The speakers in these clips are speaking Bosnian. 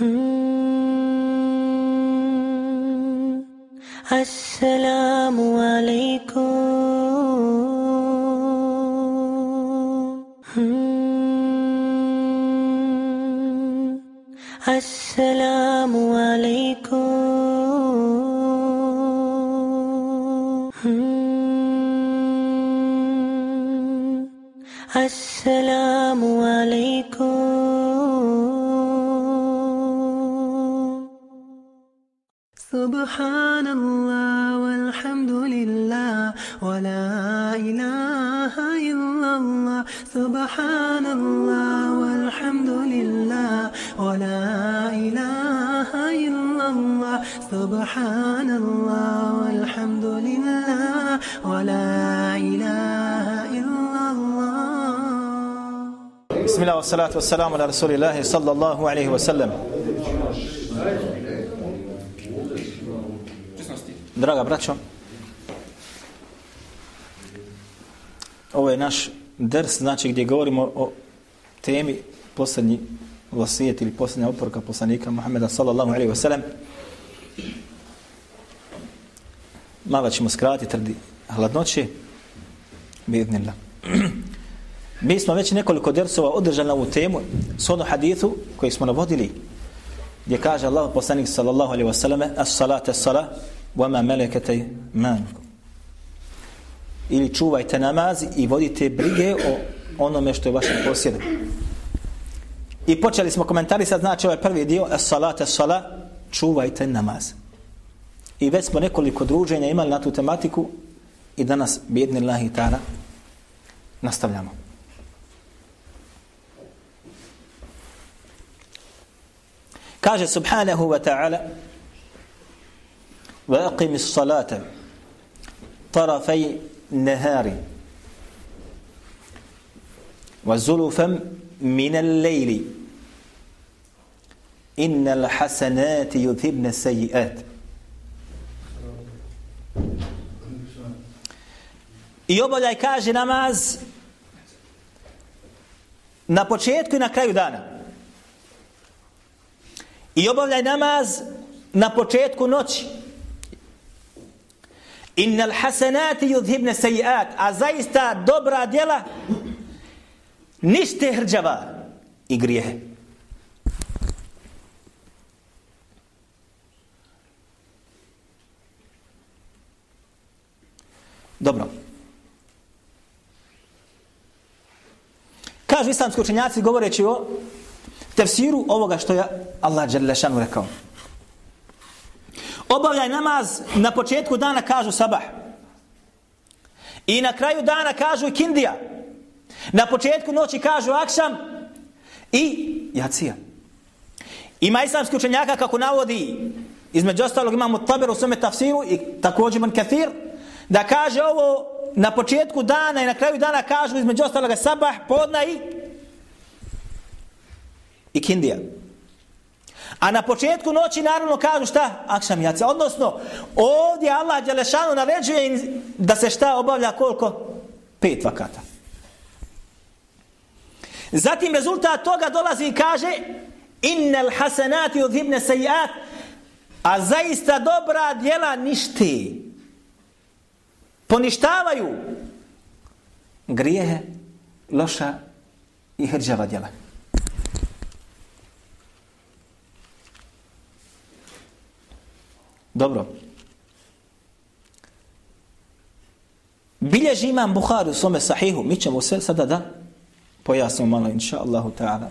Hmm. Assalamu alaikum. Hmm. Assalamu. سبحان الله والحمد لله ولا إله إلا الله. سبحان الله والحمد لله ولا إله إلا الله. سبحان الله والحمد لله ولا إله إلا الله. بسم الله والصلاة والسلام على رسول الله صلى الله عليه وسلم. Draga braćo, ovo je naš ders, znači gdje govorimo o temi posljednji vasijet ili posljednja oporuka poslanika Muhammeda sallallahu alaihi wasallam. Malo ćemo skratiti radi hladnoće. Bidnillah. Mi smo već nekoliko dersova održali na ovu temu s ono hadithu koji smo navodili gdje kaže Allah poslanik sallallahu alaihi wasallam as salate salat وَمَا مَلَكَتَيْ مَانُكُمْ Ili čuvajte namaz i vodite brige o onome što je vašem posjedom. I počeli smo komentarisati, znači ovaj prvi dio, as salat, as salat, čuvajte namaz. I već smo nekoliko druženja imali na tu tematiku i danas, bjedni Allah i ta'ala, nastavljamo. Kaže subhanahu wa ta'ala وأقم الصلاة طرفي النهار وزلفا من الليل إن الحسنات يذهبن السيئات I obavljaj kaže namaz na početku i na kraju dana. I obavljaj namaz na početku noći. Innal hasanati yudhibna sayiat, a zaista dobra djela nište hrđava i grijehe. Dobro. Kažu islamski učenjaci govoreći o tefsiru ovoga što je Allah Đerlešanu rekao. Obavljaj namaz na početku dana kažu sabah. I na kraju dana kažu i kindija. Na početku noći kažu akšam i jacija. Ima islamski učenjaka kako navodi između ostalog imamo taber u svome tafsiru i također man kathir da kaže ovo na početku dana i na kraju dana kažu između ostaloga sabah, podna i i kindija. A na početku noći naravno kažu šta? Akšam jaca. Odnosno, ovdje Allah Đelešanu naređuje im da se šta obavlja koliko? Pet vakata. Zatim rezultat toga dolazi i kaže Innel hasenati od hibne sejat A zaista dobra djela ništi. Poništavaju grijehe, loša i hrđava djela. Dobro. Bilježi imam Buhari u svome sahihu. Mi ćemo se sada da pojasnimo malo, inša Allahu ta'ala.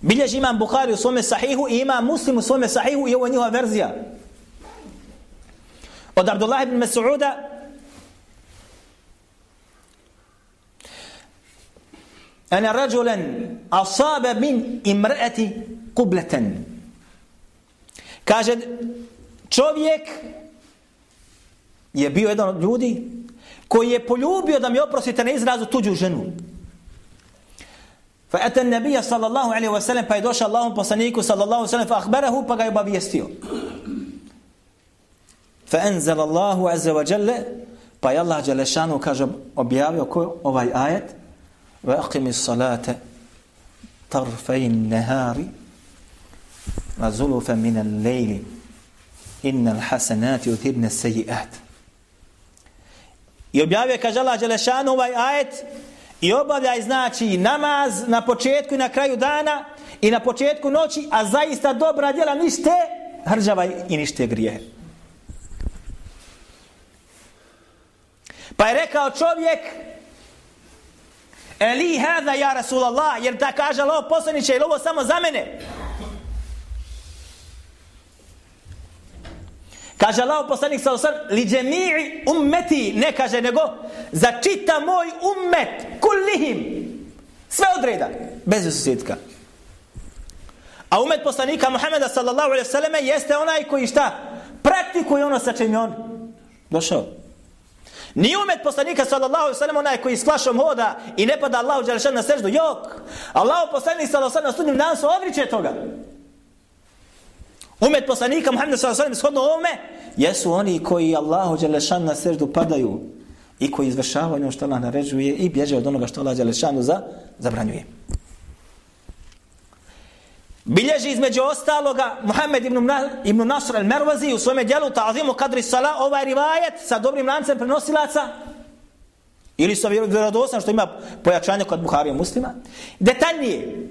Bilježi imam Buhari u svome sahihu i ima Muslim u svome sahihu i ovo je njihova verzija. Od Abdullah ibn Mas'uda Ana rajulan asaba min imra'ati قبلة Kaže Čovjek je bio jedan od ljudi koji je poljubio da mi oprostite na izrazu tuđu ženu. Fa atan nabija sallallahu alaihi wa sallam pa je došao Allahom poslaniku sallallahu alaihi wa sallam fa ahbarahu pa ga je obavijestio. Fa anzal Allahu azza wa jalla pa je Allah Đalešanu kaže objavio ko ovaj ajet wa aqimi salate tarfejn nehari wa zulufa min al-layli innal hasanati yudhibna as-sayyi'at I objavio kaže Allah Đelešanu ovaj ajet i obavljaj znači namaz na početku i na kraju dana i na početku noći, a zaista dobra djela nište hržava i nište grije. Pa je rekao čovjek Eli hada ja Rasulallah, jer da kaže Allah poslaniće, ili ovo samo za mene? Kaže Allah poslanik sa osr, li džemi'i ummeti, ne kaže nego, za čita moj ummet, kullihim, sve odreda, bez ususjetka. A umet poslanika Muhammeda sallallahu alaihi sallam jeste onaj koji šta? Praktikuje ono sa čim je on došao. Ni umet poslanika sallallahu alaihi sallam onaj koji s flašom hoda i ne pada Allahu dželešan na seždu. Jok! Allahu poslanik sallallahu alaihi sallam na sudnjem danu se odriče toga. Umet poslanika Muhammeda sallallahu alaihi shodno ovome jesu oni koji Allahu Đelešan na seždu padaju i koji izvršavaju ono što Allah naređuje i bježe od onoga što Allah Đelešanu za, zabranjuje. Bilježi između ostaloga Muhammed ibn, ibn Nasr al-Mervazi u svome dijelu Ta'zimu Kadri Sala ovaj rivajet sa dobrim lancem prenosilaca ili sa vjerodostan što ima pojačanje kod Buharija muslima detaljnije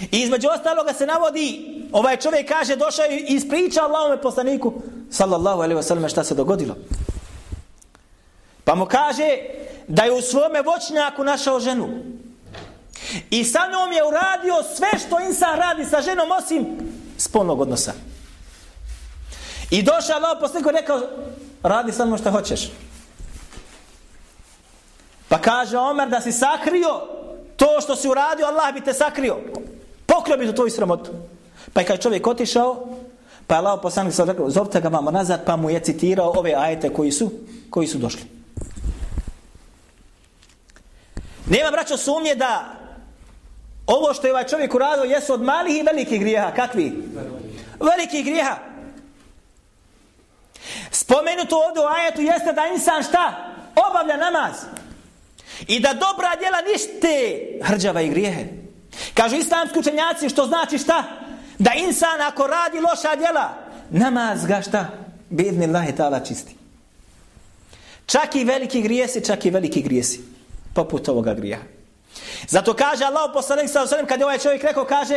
i između ostaloga se navodi ovaj čovjek kaže došao i ispriča Allahome poslaniku sallallahu alaihi wasallam šta se dogodilo pa mu kaže da je u svome voćnjaku našao ženu I sa njom je uradio sve što insan radi sa ženom osim spolnog odnosa. I došao Allah poslaniku rekao, radi sa mnom što hoćeš. Pa kaže Omer da si sakrio to što si uradio, Allah bi te sakrio. Pokrio bi tu tvoju sramotu. Pa je kad čovjek otišao, pa je Allah poslanik sad rekao, zovite ga vamo nazad, pa mu je citirao ove ajete koji su, koji su došli. Nema braćo sumnje da Ovo što je ovaj čovjek uradio jesu od malih i velikih grijeha. Kakvi? Velikih grijeha. Spomenuto ovdje u ajetu jeste da insan šta? Obavlja namaz. I da dobra djela nište hrđava i grijehe. Kažu islamski učenjaci što znači šta? Da insan ako radi loša djela, namaz ga šta? Bidni Allahi ta'ala čisti. Čak i veliki grijesi, čak i veliki grijesi. Poput ovoga grijeha. Zato kaže Allah poslanik sa osanem, kad je ovaj čovjek rekao, kaže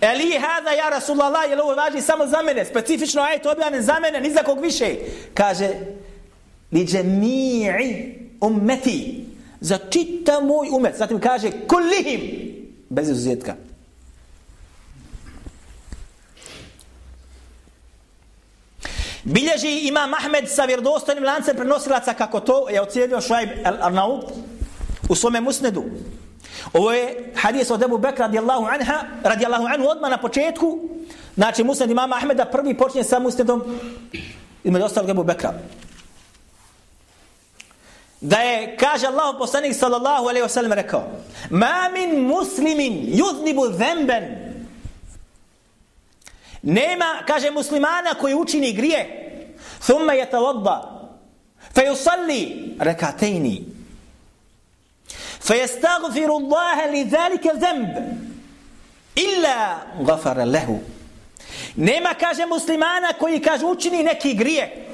Eli hada ja Rasulallah, je ovo važi samo za mene, specifično ajet objavljen za mene, ni za kog više. Kaže, li džemi'i ummeti, za čita moj umet. Zatim kaže, kulihim. bez izuzetka. Bilježi ima Ahmed sa vjerodostojnim lancem prenosilaca kako to je ocijelio Šuaib al-Arnaud u svome musnedu. Ovo je hadis od Ebu Bekra radijallahu anha, radijallahu anhu odmah na početku. Znači musned imama Ahmeda prvi počinje sa musnedom ima ostalog Ebu Bekra Da je, kaže Allah poslanik sallallahu alaihi wa sallam rekao Ma min muslimin yudnibu zemben Nema, kaže muslimana koji učini grije Thumma je tawadda Fe yusalli rekatejni فيستغفر الله لذلك الذنب إلا غفر له Nema, kaže muslimana koji kaže učini neki grije.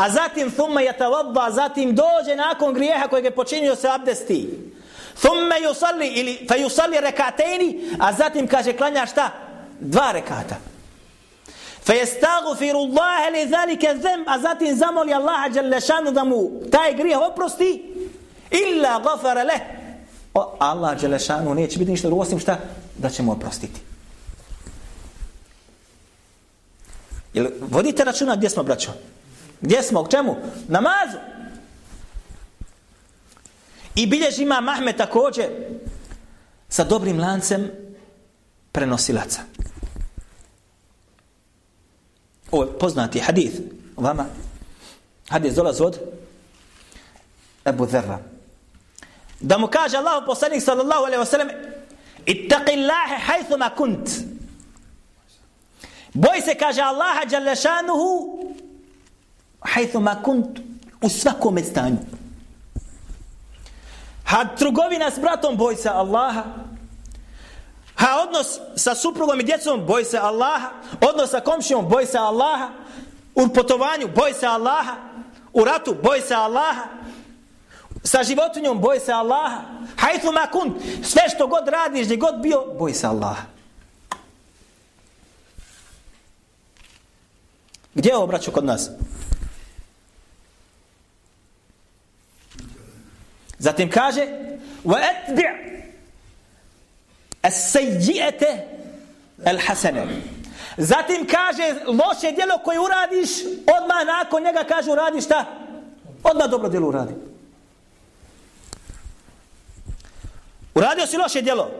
A zatim thumma yatawadda, zatim dođe nakon grijeha kojeg je počinio se abdesti. Thumma yusalli ili fa yusalli rekatejni, a zatim kaže klanja šta? Dva rekata. Fa yastaghfiru Allah li zalika dhanb, a zatim zamoli Allaha dželle šanu da mu taj grijeh oprosti. Illa ghafara leh. O, Allah Đelešanu neće biti ništa drugo osim šta? Da će mu oprostiti. Jel vodite računa gdje smo, braćo? Gdje smo? K čemu? Namazu. I biljež ima Mahmed također sa dobrim lancem prenosilaca. Ovo je poznati hadith vama. Hadith dolazi od Ebu Dherra da mu kaže Allah poslanik sallallahu alaihi wasallam ittaqi Allahe hajthu ma kunt boj se kaže Allaha djalešanuhu hajthu ma kunt u svakom stanju Ha trgovina s bratom boj se Allaha Ha, odnos sa suprugom i djecom, boj se Allaha. Odnos sa komšijom, boj se Allaha. U potovanju, boj se Allaha. U ratu, boj se Allaha. Sa životinjom, boj se Allaha. Hajtu makun, sve što god radiš, gdje god bio, boj se Allaha. Gdje je ovo, braću, kod nas? Zatim kaže وَأَتْبِعْ السَّيِّئَةَ الْحَسَنَ Zatim kaže loše djelo koje uradiš odmah nakon njega kaže uradi šta? Odmah dobro djelo uradi. Uradio si loše djelo.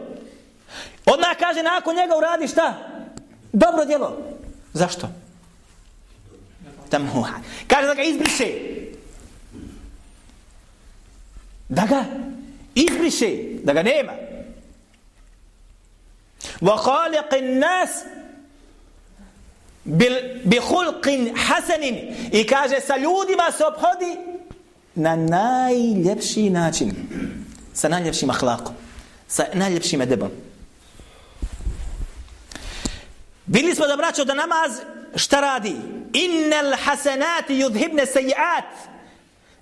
Odmah kaže nakon njega uradi šta? Dobro djelo. Zašto? Tamuha. Kaže da ga izbriše da ga izbriše, da ga nema. Wa khaliqin nas bil bi khulqin hasanin i kaže sa ljudima se obhodi na najljepši način sa najljepšim ahlakom. sa najljepšim edebom Bili smo da braćo da namaz šta radi? Innal hasanati yudhibne sejiat.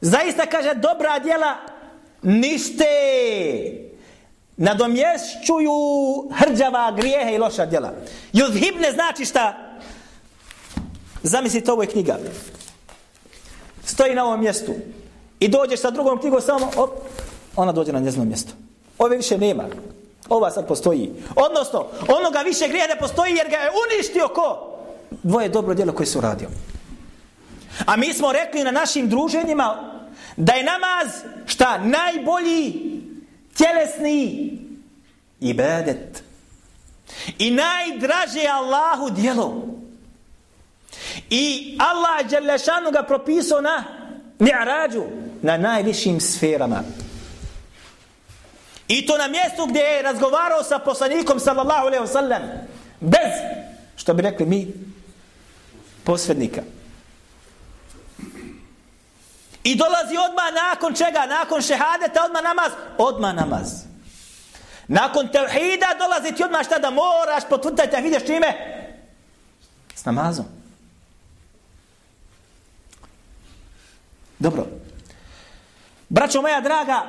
Zaista kaže dobra djela nište nadomješćuju hrđava grijehe i loša djela. Juzhibne znači šta? Zamislite, ovo je knjiga. Stoji na ovom mjestu. I dođeš sa drugom knjigom samo, op, ona dođe na njezno mjesto. Ove više nema. Ova sad postoji. Odnosno, onoga više grije ne postoji jer ga je uništio ko? Dvoje dobro djelo koje su radio. A mi smo rekli na našim druženjima da je namaz šta? Najbolji tjelesni ibadet. I najdraže Allahu djelo. I Allah Đelešanu ga propisao na mi'rađu na najvišim sferama. I to na mjestu gdje je razgovarao sa poslanikom sallallahu alaihi wa sallam bez što bi rekli mi posrednika. I dolazi odmah nakon čega? Nakon šehadeta odmah namaz? Odmah namaz. Nakon tevhida dolazi ti odmah šta da moraš potvrditi, a vidiš čime? S namazom. Dobro. Braćo moja draga,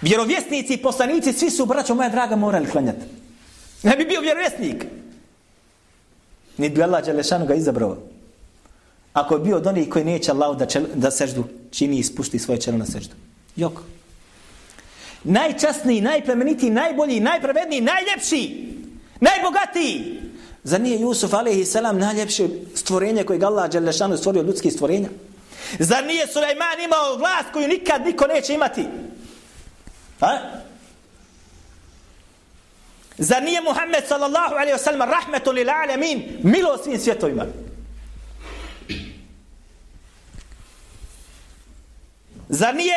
vjerovjesnici i poslanici, svi su, braćo moja draga, morali klanjati. Ne bi bio vjerovjesnik. Ni bi Allah Đelešanu ga izabrao. Ako je bio od onih koji neće Allah da, čel, da seždu, čini i spušti svoje čelo na seždu. Jok. Najčasniji, najplemenitiji, najbolji, najpravedniji, najljepši, najbogatiji. Zar nije Jusuf a.s. najljepše stvorenje koje ga Allah Đelešanu stvorio od ljudskih stvorenja? Zar nije Sulejman imao vlast koju nikad niko neće imati? Ha? Zar nije Muhammed sallallahu alaihi wa sallam rahmetun lil alamin milo svim svjetovima? Zar nije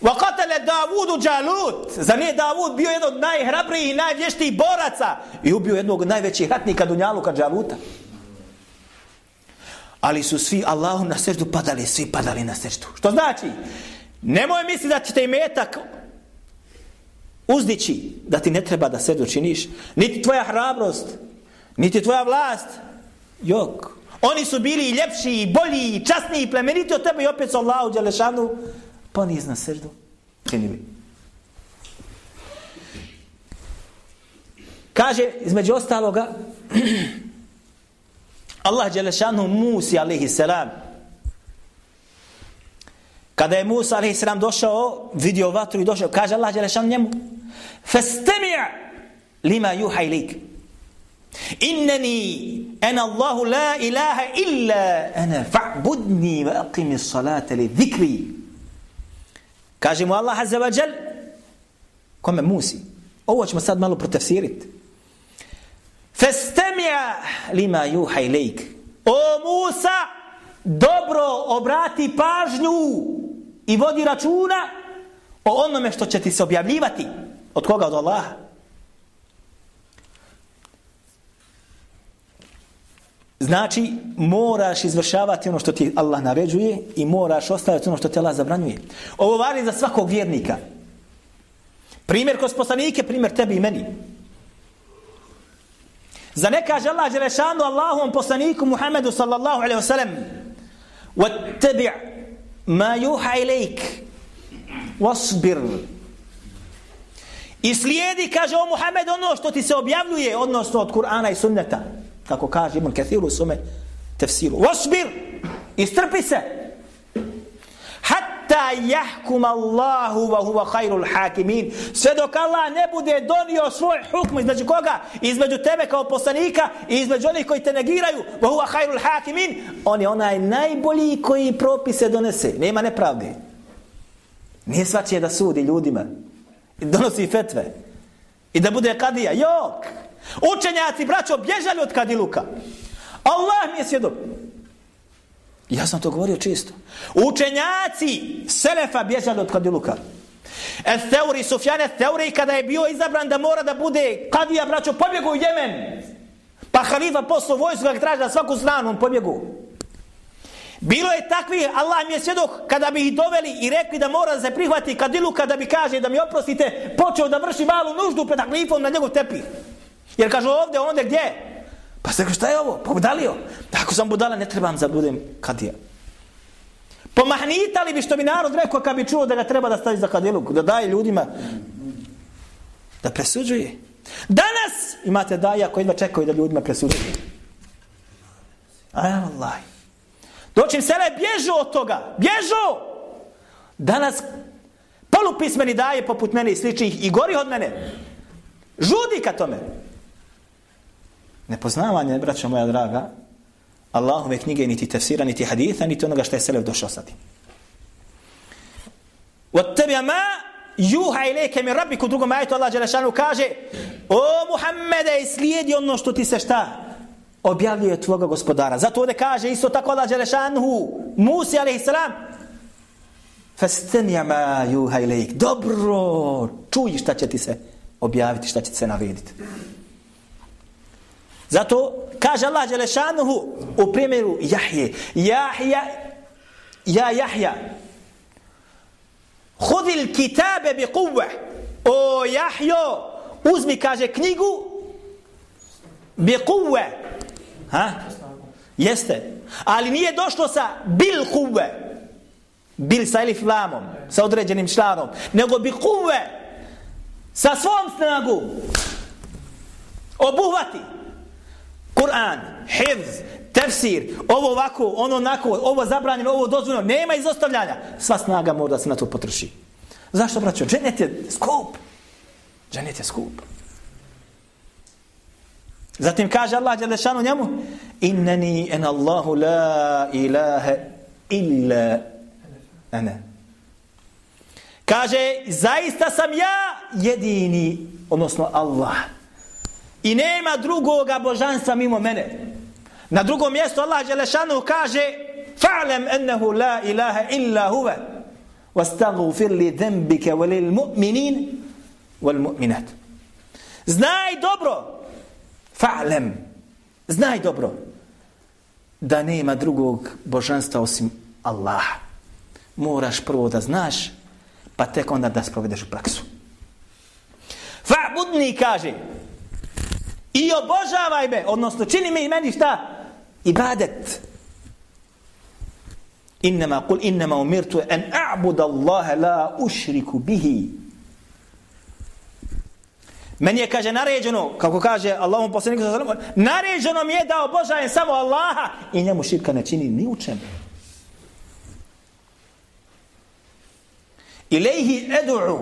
Vakatele Davudu Đalut Zar nije Davud bio jedan od najhrabrijih i najvještijih boraca i ubio jednog od najvećih ratnika Dunjaluka Đaluta? Ali su svi Allahom na seždu padali, svi padali na seždu. Što znači? Nemoj misli da ćete imetak uzdići da ti ne treba da se učiniš, niti tvoja hrabrost, niti tvoja vlast, jok. Oni su bili i ljepši, i bolji, i časniji, i plemeniti od tebe i opet su Allahu Đelešanu, pa oni srdu činili. Kaže, između ostaloga, Allah Đelešanu Musi, alaihi salam, kada je Musa, alaihi salam, došao, vidio vatru i došao, kaže Allah Đelešanu njemu, فاستمع لما يوحى إليك إنني أنا الله لا إله إلا أنا فاعبدني وأقم الصلاة لذكري كاجم الله عز وجل كما موسي أول ما ساد ماله بتفسيرت فاستمع لما يوحى إليك O Musa, dobro obrati pažnju i vodi računa o onome što će ti se objavljivati. Od koga? Od Allaha. Znači, moraš izvršavati ono što ti Allah naređuje i moraš ostaviti ono što te Allah zabranjuje. Ovo vari za svakog vjernika. Primjer kroz poslanike, primjer tebi i meni. Za ne kaže Allah Đelešanu Allahom poslaniku Muhammedu sallallahu alaihi wa sallam وَاتَّبِعْ ma juha ilajk wasbir. I slijedi kaže o Muhammed ono što ti se objavljuje odnosno od Kur'ana i sunneta. Kako kaže Ibn Kathir sume tefsiru. Wasbir i strpi se. Hatta jahkum Allahu wa huwa khairul hakimin. Sve dok Allah ne bude donio svoj hukm između koga? Između tebe kao poslanika i između onih koji te negiraju. Wa huwa khairul hakimin. On je onaj najbolji koji propise donese. Nema nepravde. Nije svačije da sudi ljudima. I donosi fetve. I da bude kadija. Jok! Učenjaci, braćo, bježali od kadiluka. Allah mi je svjedok. Ja sam to govorio čisto. Učenjaci Selefa bježali od kadiluka. Etheuri, Sufjan Etheuri, kada je bio izabran da mora da bude kadija, braćo, pobjegu u Jemen. Pa halifa poslao vojsku kako traži na svaku stranu, on pobjegu. Bilo je takvi, Allah mi je svjedok, kada bi ih doveli i rekli da mora da se prihvati kadilu, kada bi kaže da mi oprostite, počeo da vrši malu nuždu pred halifom na njegov tepih. Jer kaže ovdje, onda gdje? Pa se šta je ovo? Pa budalio. Ako sam budala, ne trebam za budem kadija. Pomahnitali bi što bi narod rekao kad bi čuo da ga treba da stavi za kadiluk, da daje ljudima da presuđuje. Danas imate daja koji jedva čekaju da ljudima presuđuje. Aj, Allah. Doćim sele, bježu od toga. Bježu! Danas polupismeni daje poput mene i sličnih i gori od mene. Žudi ka tome. Nepoznavanje, braćo moja draga, Allahove knjige, niti tefsira, niti haditha, niti onoga što je Selef došao sa tim. وَاتَّبِعَ مَا juha ilike mi rabbiku, u drugom ajetu Allah Đelešanu kaže O Muhammede, slijedi ono što ti se šta objavljuje tvoga gospodara. Zato ovdje kaže isto tako Allah Đelešanu Musi a.s. Fastenja ma juha ilike. Dobro, čuj šta će ti se objaviti, šta će ti se narediti. Zato kaže Allah Đelešanuhu u primjeru Jahje. Jahja, ja Jahja. Hudil kitabe bi kuve. O Jahjo, uzmi, kaže, knjigu bi kuve. Ha? Jeste. Ali nije došlo sa bil kuve. Bil sa elif lamom, sa određenim članom. Nego bi kuve. Sa svom snagu. Obuhvati. Kur'an, hivz, tefsir, ovo ovako, ono onako, ovo zabranjeno, ovo dozvoljeno, nema izostavljanja. Sva snaga mora da se na to potroši. Zašto, braćo? Dženet je skup. Dženet je skup. Zatim kaže Allah Đelešanu njemu Inneni en Allahu la ilaha illa ana. Kaže, zaista sam ja jedini, odnosno Allah. I nema drugoga božanstva mimo mene. Na drugom mjestu Allah Đelešanu kaže Fa'lam ennehu la ilaha illa huve Wastagufir li dembike Walil mu'minin Wal mu'minat Znaj dobro Fa'lam. Znaj dobro Da nema drugog božanstva osim Allaha. Moraš prvo da znaš Pa tek onda da sprovedeš u praksu Fa'budni kaže I obožavaj me, odnosno čini mi i meni šta? Ibadet. Innama kul innama umirtu an a'budu Allaha la ushriku bihi. Meni je, kaže, naređeno, kako kaže Allahom poslaniku sa sallam, naređeno mi je da obožajem samo Allaha i njemu širka ne čini ni u čemu. Ilaihi edu'u.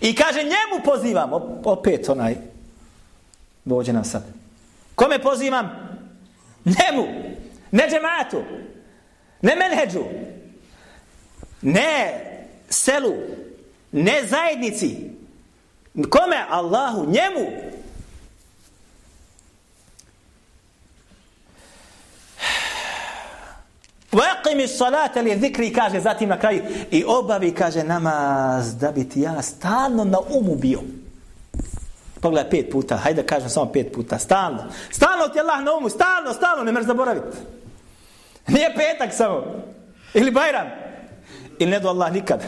I kaže, njemu pozivam, opet onaj, dođe nam sad. Kome pozivam? Nemu. Ne džematu. Ne menheđu. Ne selu. Ne zajednici. Kome? Allahu. Njemu. Vaqimi salata li zikri kaže zatim na kraju i obavi kaže namaz da bi ti ja stalno na umu bio. Pogledaj pet puta, hajde da kažem samo pet puta, stalno. Stalno ti Allah na umu, stalno, stalno, ne mreš zaboraviti. Nije petak samo. Ili Bajram. Ili ne do Allah nikad.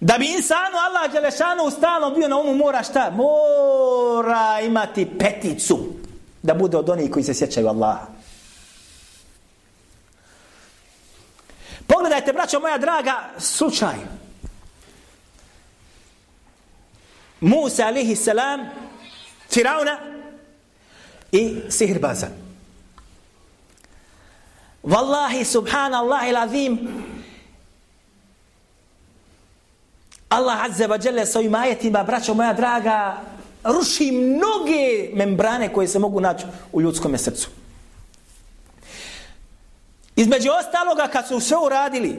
Da bi insanu Allah Đelešanu stalno bio na umu mora šta? Mora imati peticu da bude od onih koji se sjećaju Allaha. Pogledajte, braćo moja draga, slučaj. Musa alihi salam, Firauna i Sihirbaza. Wallahi, subhanallah il azim, Allah azze wa jale sa ovim ajetima, braćo moja draga, ruši mnoge membrane koje se mogu naći u ljudskom srcu. Između ostaloga, kad su sve uradili,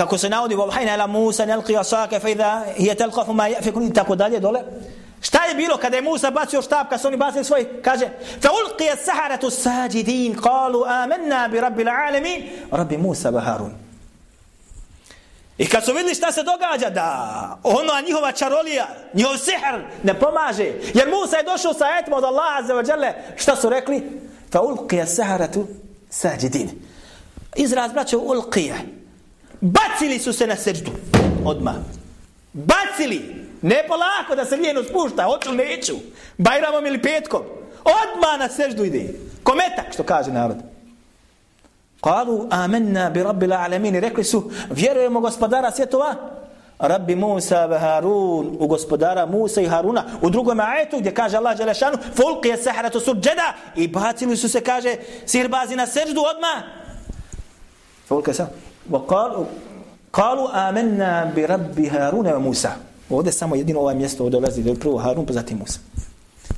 kako se navodi u Vahajna ila Musa, nelqi asake, fa idha je telqafu ma jefikun i tako dalje dole. Šta je bilo kada je Musa bacio štab, kada su oni bacili svoj, kaže, fa ulqi je saharatu sađidin, kalu amanna bi rabbi l'alemin, rabbi Musa baharun. I kad su vidjeli šta se događa, da ona njihova čarolija, njihov sihr ne pomaže. Jer Musa je došao sa etima od Allaha za vađale. Šta su rekli? Fa ulqija saharatu sađidin. Izraz braćo ulqija. Bacili su se na srđu. Odmah. Bacili. Ne polako da se lijeno spušta. Hoću neću. Bajramom ili petkom. Odmah na srđu ide. Kometak, što kaže narod. Kalu amanna bi rabbil alamin rekli su vjerujemo gospodara svjetova Rabbi Musa ve Harun u gospodara Musa i Haruna u drugom ajetu gdje kaže Allah Đelešanu, šanu je sahratu surđeda. i bacili su se kaže sirbazi na sećdu odma fulqi je sahratu. وقالوا قالوا آمنا برب هارون وموسى ve ovde samo jedino ovaj mjesto ovde dolazi do prvo Harun pa zatim Musa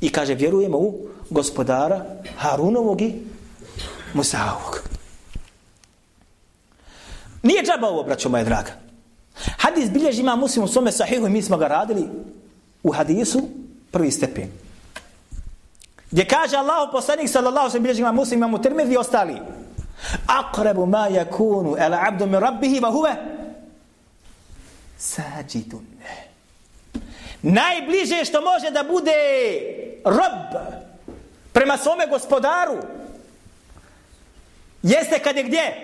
i kaže vjerujemo u gospodara Harunovog i Musaovog Nije džaba ovo, braćo moja draga. Hadis bilježi ima muslim u svome sahihu i mi smo ga radili u hadisu prvi stepen. Gdje kaže Allah poslanik sallallahu sallam bilježi ima muslim imamo termir i ostali. Aqrabu ma yakunu ala abdu min rabbihi wa huve sađidun. Najbliže što može da bude rob prema svome gospodaru jeste kad je gdje?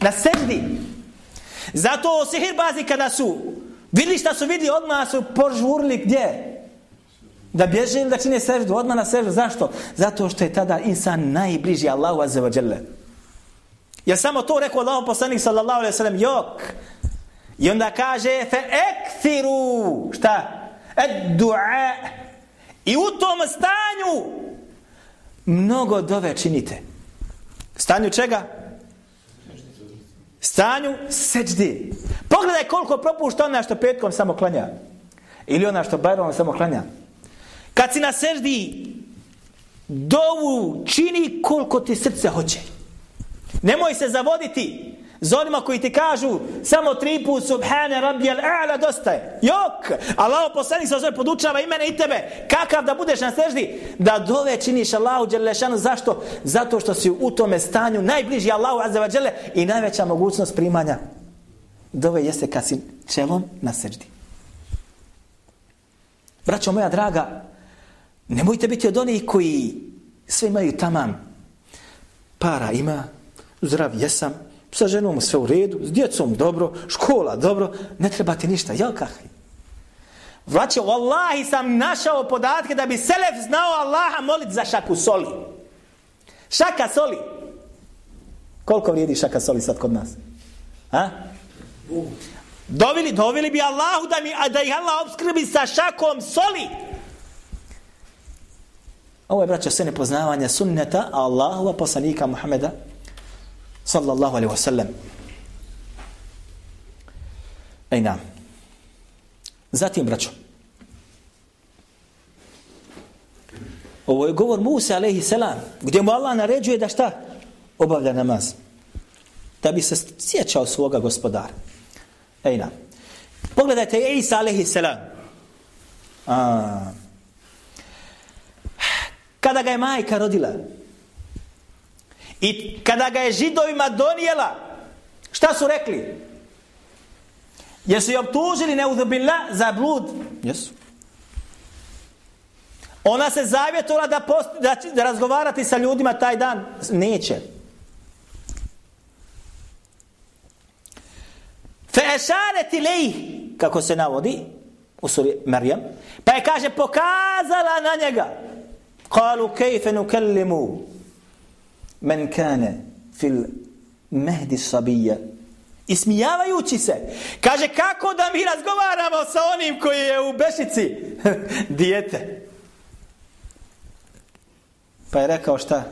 Na seždi. Zato sihirbazi kada su vidli šta su vidi odmah su požurili gdje? Da bježe ili da čine seždu, odmah na seždu. Zašto? Zato što je tada insan najbliži Allahu azza wa jalla. Ja samo to rekao Allah poslanik sallallahu alaihi sallam, jok. I onda kaže, fe ekthiru, šta? Ed du'a. I u tom stanju mnogo dove činite. Stanju čega? stanju seđdi. Pogledaj koliko propušta ona što petkom samo klanja. Ili ona što bajrom samo klanja. Kad si na seždi, dovu čini koliko ti srce hoće. Nemoj se zavoditi za onima koji ti kažu samo tri put subhane rabbi al a'la dosta je. Jok! Allah poslanik se zove podučava i mene i tebe. Kakav da budeš na seždi? Da dove činiš Allahu Đelešanu. Zašto? Zato što si u tome stanju najbliži Allahu Azzevađele i najveća mogućnost primanja. Dove jeste kad si čelom na seždi. Braćo moja draga, nemojte biti od onih koji sve imaju tamam. Para ima, zdrav jesam, sa ženom sve u redu, s djecom dobro, škola dobro, ne treba ti ništa, jel kakvi? Vraće, Wallahi sam našao podatke da bi Selef znao Allaha moliti za šaku soli. Šaka soli. Koliko vrijedi šaka soli sad kod nas? Ha? Dovili, dovili bi Allahu da, mi, da ih Allah obskrbi sa šakom soli. Ovo je, braćo, sve nepoznavanje sunneta Allahova poslanika Muhameda sallallahu alaihi wasallam. Ej nam. Zatim, braćo, ovo je govor Musa alaihi salam, gdje mu Allah naređuje da šta? Obavlja namaz. Da bi se sjećao svoga gospodara. Ej nam. Pogledajte Isa alaihi salam. A. Kada ga je majka rodila, I kada ga je židovima donijela, šta su rekli? Jesu je obtužili neudobila za blud? Jesu. Ona se zavjetovala da, post, da, da razgovarati sa ljudima taj dan. Neće. ešareti lejih, kako se navodi, u suri Marijam, pa je kaže pokazala na njega. Kalu kejfe nukellimu men kane fil mehdi sabija. Ismijavajući se. Kaže kako da mi razgovaramo sa onim koji je u bešici dijete. Pa je rekao šta?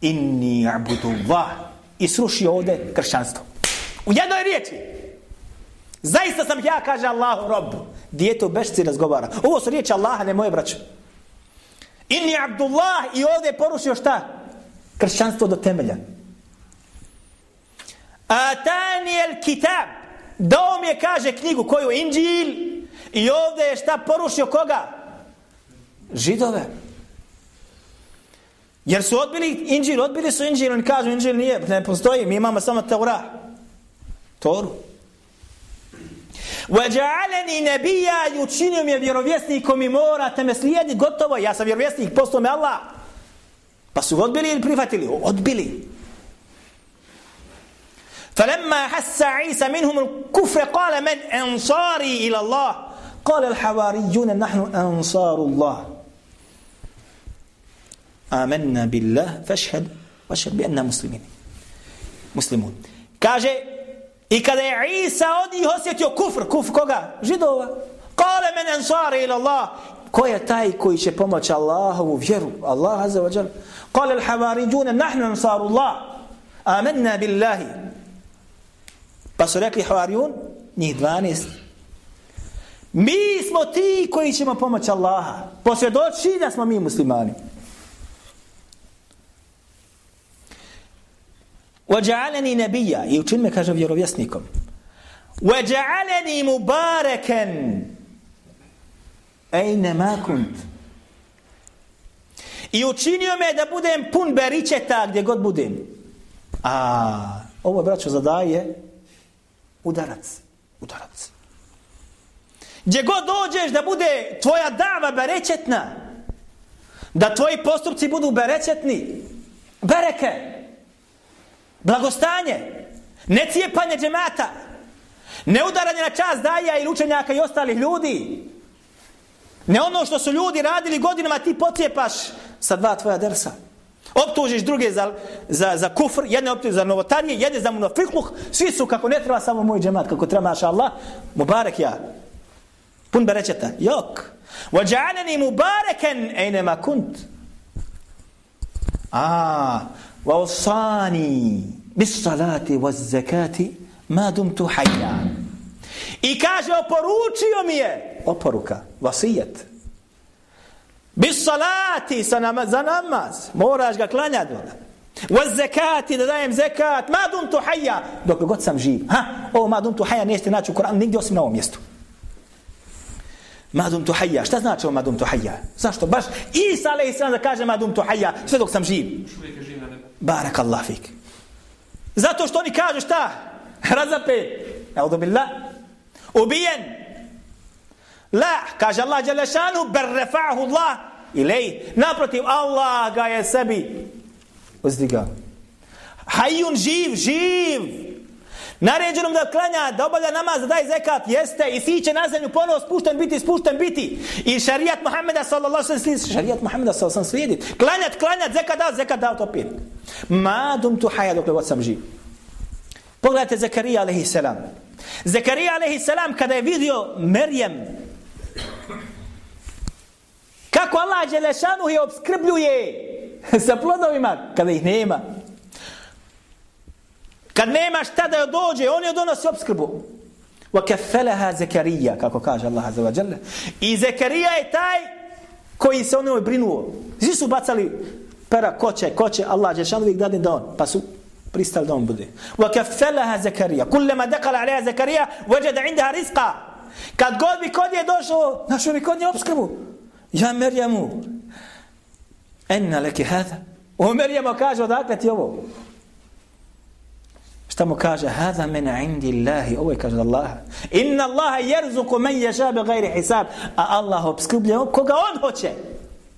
Inni abudu va. I srušio ovde kršćanstvo. U jednoj riječi. Zaista sam ja, kaže Allahu rob. Dijete u bešici razgovara. Ovo su riječi Allaha, ne moje braće. Inni Abdullah i ovdje je porušio šta? Kršćanstvo do temelja. Atani el kitab. Dao mi je, kaže, knjigu koju Inđil. I ovdje je šta porušio koga? Židove. Jer su odbili Inđil, odbili su Inđil, oni kažu Inđil nije, ne postoji, mi imamo samo Taura. Toru. Vaja'alani nabija i učinio mi je vjerovjesnikom i morate me slijediti, gotovo, ja sam vjerovjesnik, postao me Allah. Pa su odbili ili prihvatili? Odbili. فلما حس عيسى منهم الكفر قال من أنصاري إلى الله؟ قال الحواريون نحن أنصار الله. آمنا بالله فاشهد واشهد بأننا مسلمين. مسلمون. kaže i kada je Isa od njih osjetio kufr kufr koga? židova kale men ansari ila Allah ko je taj koji će pomoći Allahovu vjeru Allah azza wa jal kale al-havarijune nahnu ansaru Allah amanna billahi Pa su rekli Havarijun, njih 12. Mi smo ti koji ćemo pomoći Allaha. Posvjedoči da smo mi muslimani. وَجَعَلَنِي نَبِيَّا I učin me, kaže, vjerovjesnikom. وَجَعَلَنِي مُبَارَكًا Ejne ma kunt. I učinio me da budem pun beričeta gdje god budem. A, ovo je, braćo, zadaje udarac. Udarac. Gdje god dođeš da bude tvoja dava berečetna, da tvoji postupci budu berečetni, bereke, blagostanje, ne cijepanje džemata, ne udaranje na čas daja ili učenjaka i ostalih ljudi, ne ono što su ljudi radili godinama ti pocijepaš sa dva tvoja dersa. Optužiš druge za, za, za kufr, jedne optužiš za novotarije, jedne za munafikluh, svi su kako ne treba samo moj džemat, kako treba, maša Allah, mubarek ja. Pun berećeta, jok. Vađaneni mubareken, ejnema kunt. A, wa usani, bis salati, wa zakati, ma dumtu hajjan. I kaže, oporučio mi je, oporuka, vasijet, Bis salati sa nama, za namaz. Moraš ga klanjati. Wa zakati da dajem zakat. Ma dum tu hayya. Dok god sam živ. Ha? O, ma dum tu hayya nećete naći u Koranu nigdje osim na ovom mjestu. Ma dum tu hayya. Šta znači ovo ma dum tu hayya? Zašto? Baš Isa alaih sallam da kaže ma dum tu hayya. Sve dok sam živ. Barak Allah fik. Zato što oni kažu šta? Razape. Audu. Ubijen. La, kaže Allah Đelešanu, ber refa'hu Allah ilej. Naprotiv, Allah ga je sebi uzdigao. Hajun živ, živ. Naređenom da klanja, da obavlja namaz, da daje zekat, jeste i siće na zemlju, ponovo spušten biti, spušten biti. I šarijat Muhammeda sallallahu sallam šarijat Muhammeda sallallahu alaihi slijedit. Klanjat, klanjat, zekat dao, zekat dao, to pit. Ma dum tu haja dok god sam živ. Pogledajte Zakarija alaihi salam. Zakarija alaihi salam kada je vidio Merjem, Kako Allah Đelešanu je obskrbljuje sa plodovima kada ih nema. Kad nema šta da joj dođe, on je donosi obskrbu. Kafalaha Zakarija, kako kaže Allah Azza wa Jalla. I Zakarija je taj koji se onoj brinuo. Svi su bacali pera koće, koće, Allah Đelešanu uvijek dadne da on. Pa su pristali da on bude. Kafalaha Zakarija. Kullama dakala alaiha Zakarija, vajada indaha rizqa. Kad god bi kod je došao, našao bi kod je obskrbu. Ja Merjamu, enna leki hada. O Merjamu kaže, odakle ti ovo? Šta mu kaže? Hada mena indi Allahi. Ovo je kaže Allah. Inna Allaha jerzuku men ješa be gajri hisab. A Allah obskrblja koga on hoće.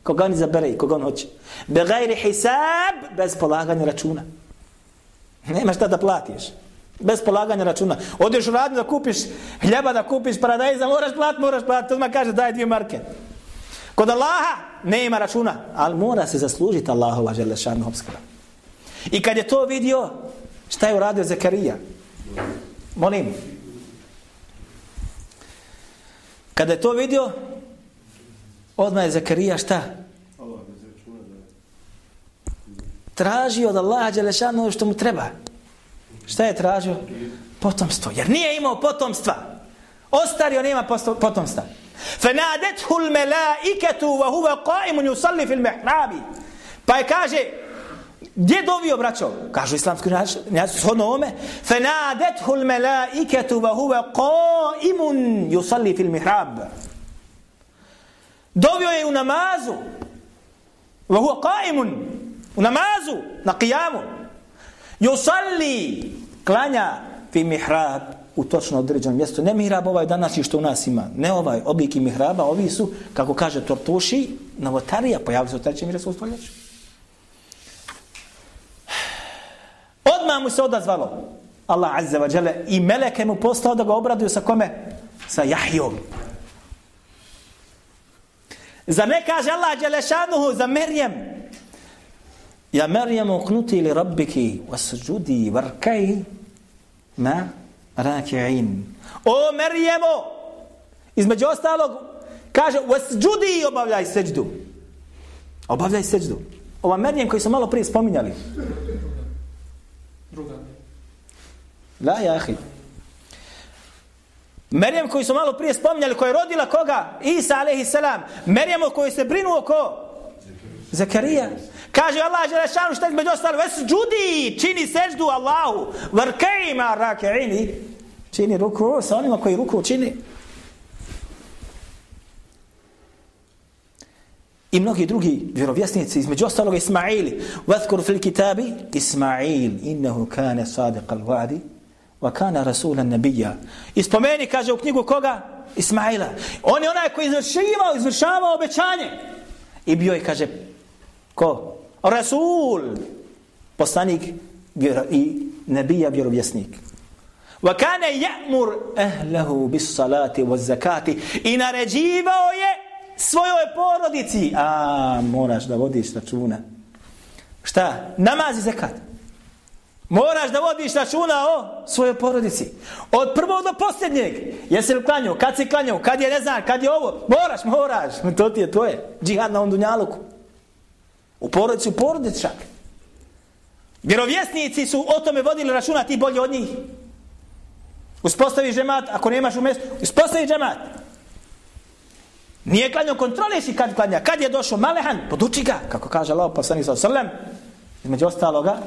Koga on izabere i koga on hoće. Be gajri hisab bez polaganja računa. Nema šta da platiš. Bez polaganja računa. Odeš u radnju da kupiš hljeba, da kupiš paradajza, moraš plat, moraš plat. Odmah kaže daj dvije marke. Kod Allaha ne ima računa, ali mora se zaslužiti Allahova želešanu obskrba. I kad je to vidio, šta je uradio Zakarija? Molim. Kada je to vidio, odmah je Zakarija šta? Tražio od Allaha Đelešanu ono što mu treba. Šta je tražio? Potomstvo. Jer nije imao potomstva. Ostario nema potomstva. فنادته الملائكة وهو قائم يصلي في المحراب pa je kaže gdje dovio braćo kažu islamski njasi shodno ome فنادته الملائكة وهو قائم يصلي في المحراب dovio je u namazu وهو قائم u namazu na qiyamu yusalli klanja fi mihrab u točno određenom mjestu. Ne mihrab ovaj danas i što u nas ima. Ne ovaj obliki mihraba, ovi su, kako kaže Tortuši, novotarija, pojavili se u trećem mjestu stoljeću. Odmah mu se odazvalo Allah Azza wa Jale i Meleke mu postao da ga obraduju sa kome? Sa Jahijom. Za ne kaže Allah Đelešanuhu za Merjem. Ja Merjemu knuti li rabbiki wasđudi varkaj ma raki'in. O Marijemo, između ostalog, kaže, wasjudi obavljaj seđdu. Obavljaj seđdu. Ova Marijem koji su malo prije spominjali. Druga. La, ja, ahi. Marijem koji su malo prije spominjali, koja je rodila koga? Isa, alaihi salam. Marijem koji se brinuo ko? Zakarija. Kaže Allah Želešanu šta između ostalo, ves džudi, čini seždu Allahu, vrkejima rakeini, čini ruku sa onima koji ruku čini. I mnogi drugi vjerovjesnici, između ostalog Ismaili, vathkur fil kitabi, Ismail, innehu kane sadiq al vadi, wa kana rasulan nabija. I spomeni, kaže u knjigu koga? Ismaila. On je onaj koji izvršivao, izvršavao obećanje. I bio je, kaže, ko? Rasul, poslanik i nebija vjerovjesnik. Wa kana ya'mur ahlihi bis salati waz zakati i naređivao je svojoj porodici. A moraš da vodiš računa. Šta? Namaz i zakat. Moraš da vodiš računa o svojoj porodici. Od prvog do posljednjeg. Jesi li klanjao? Kad si klanjao? Kad je ne znam kad je ovo? Moraš moraš. To ti je tvoje. Džihad na ondunjaluku U porodici, u porodici čak. Vjerovjesnici su o tome vodili računa, ti bolje od njih. Uspostavi džemat, ako nemaš u mjestu, uspostavi džemat. Nije klanio, kontroliši kad klanja. Kad je došao Malehan, poduči ga, kako kaže Allah, poslani sa osallam, između ostaloga,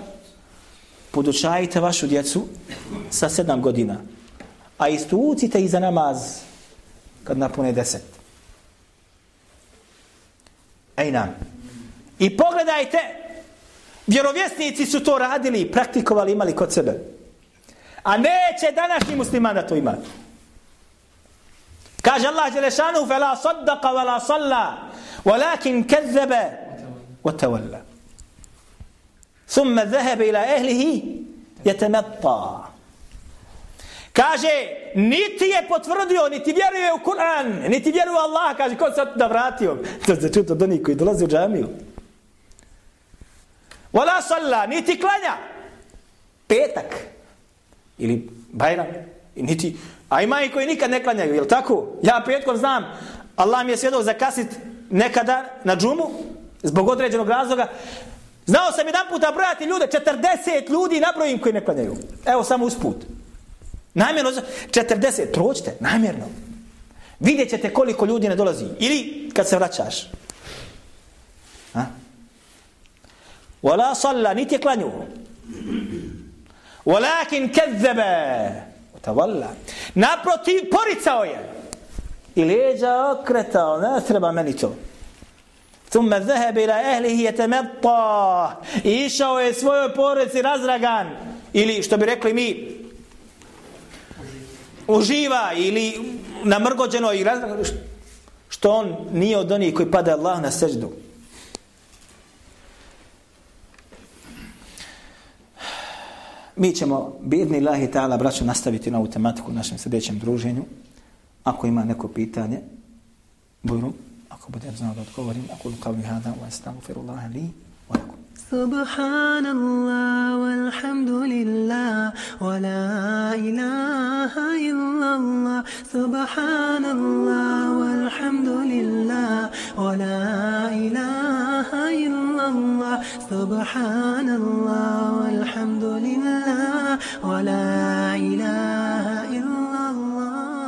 podučajte vašu djecu sa sedam godina. A istucite i za namaz kad napune deset. Ej nam. I pogledajte, vjerovjesnici su to radili, praktikovali, imali kod sebe. A neće današnji musliman da to ima. Kaže Allah Đelešanu, فَلَا صَدَّقَ وَلَا صَلَّا وَلَكِنْ كَذَّبَ وَتَوَلَّ ثُمَّ ذَهَبَ إِلَى أَهْلِهِ يَتَمَطَّى Kaže, niti je potvrdio, niti vjeruje u Kur'an, niti vjeruje u Allah, kaže, ko se da vratio? To se čuto do koji dolazi u džamiju. Wala salla, niti klanja. Petak. Ili bajram. Niti, a ima i koji nikad ne klanjaju, je tako? Ja petkom znam, Allah mi je svjedao zakasit nekada na džumu, zbog određenog razloga. Znao sam jedan puta brojati ljude, 40 ljudi nabrojim koji ne klanjaju. Evo samo usput. Namjerno, 40, prođite, namjerno. Vidjet ćete koliko ljudi ne dolazi. Ili kad se vraćaš. Ha? ولا صلى نيت يكلانيو ولكن كذب وتولى naprotiv poricao je i leđa okretao ne treba meni to ثم ذهب الى اهله يتمطى išao je svojoj porodici razragan ili što bi rekli mi uživa ili namrgođeno i razragan što on nije od onih koji pada Allah na seždu Mi ćemo, bidni lahi ta'ala, braću, nastaviti na ovu tematiku u našem sljedećem druženju. Ako ima neko pitanje, bujrum, ako budem znao da odgovorim, ako lukav hada, wa astaghfirullah li, lakum. سبحان الله والحمد لله ولا إله إلا الله سبحان الله والحمد لله ولا إله إلا الله سبحان الله والحمد لله ولا إله إلا الله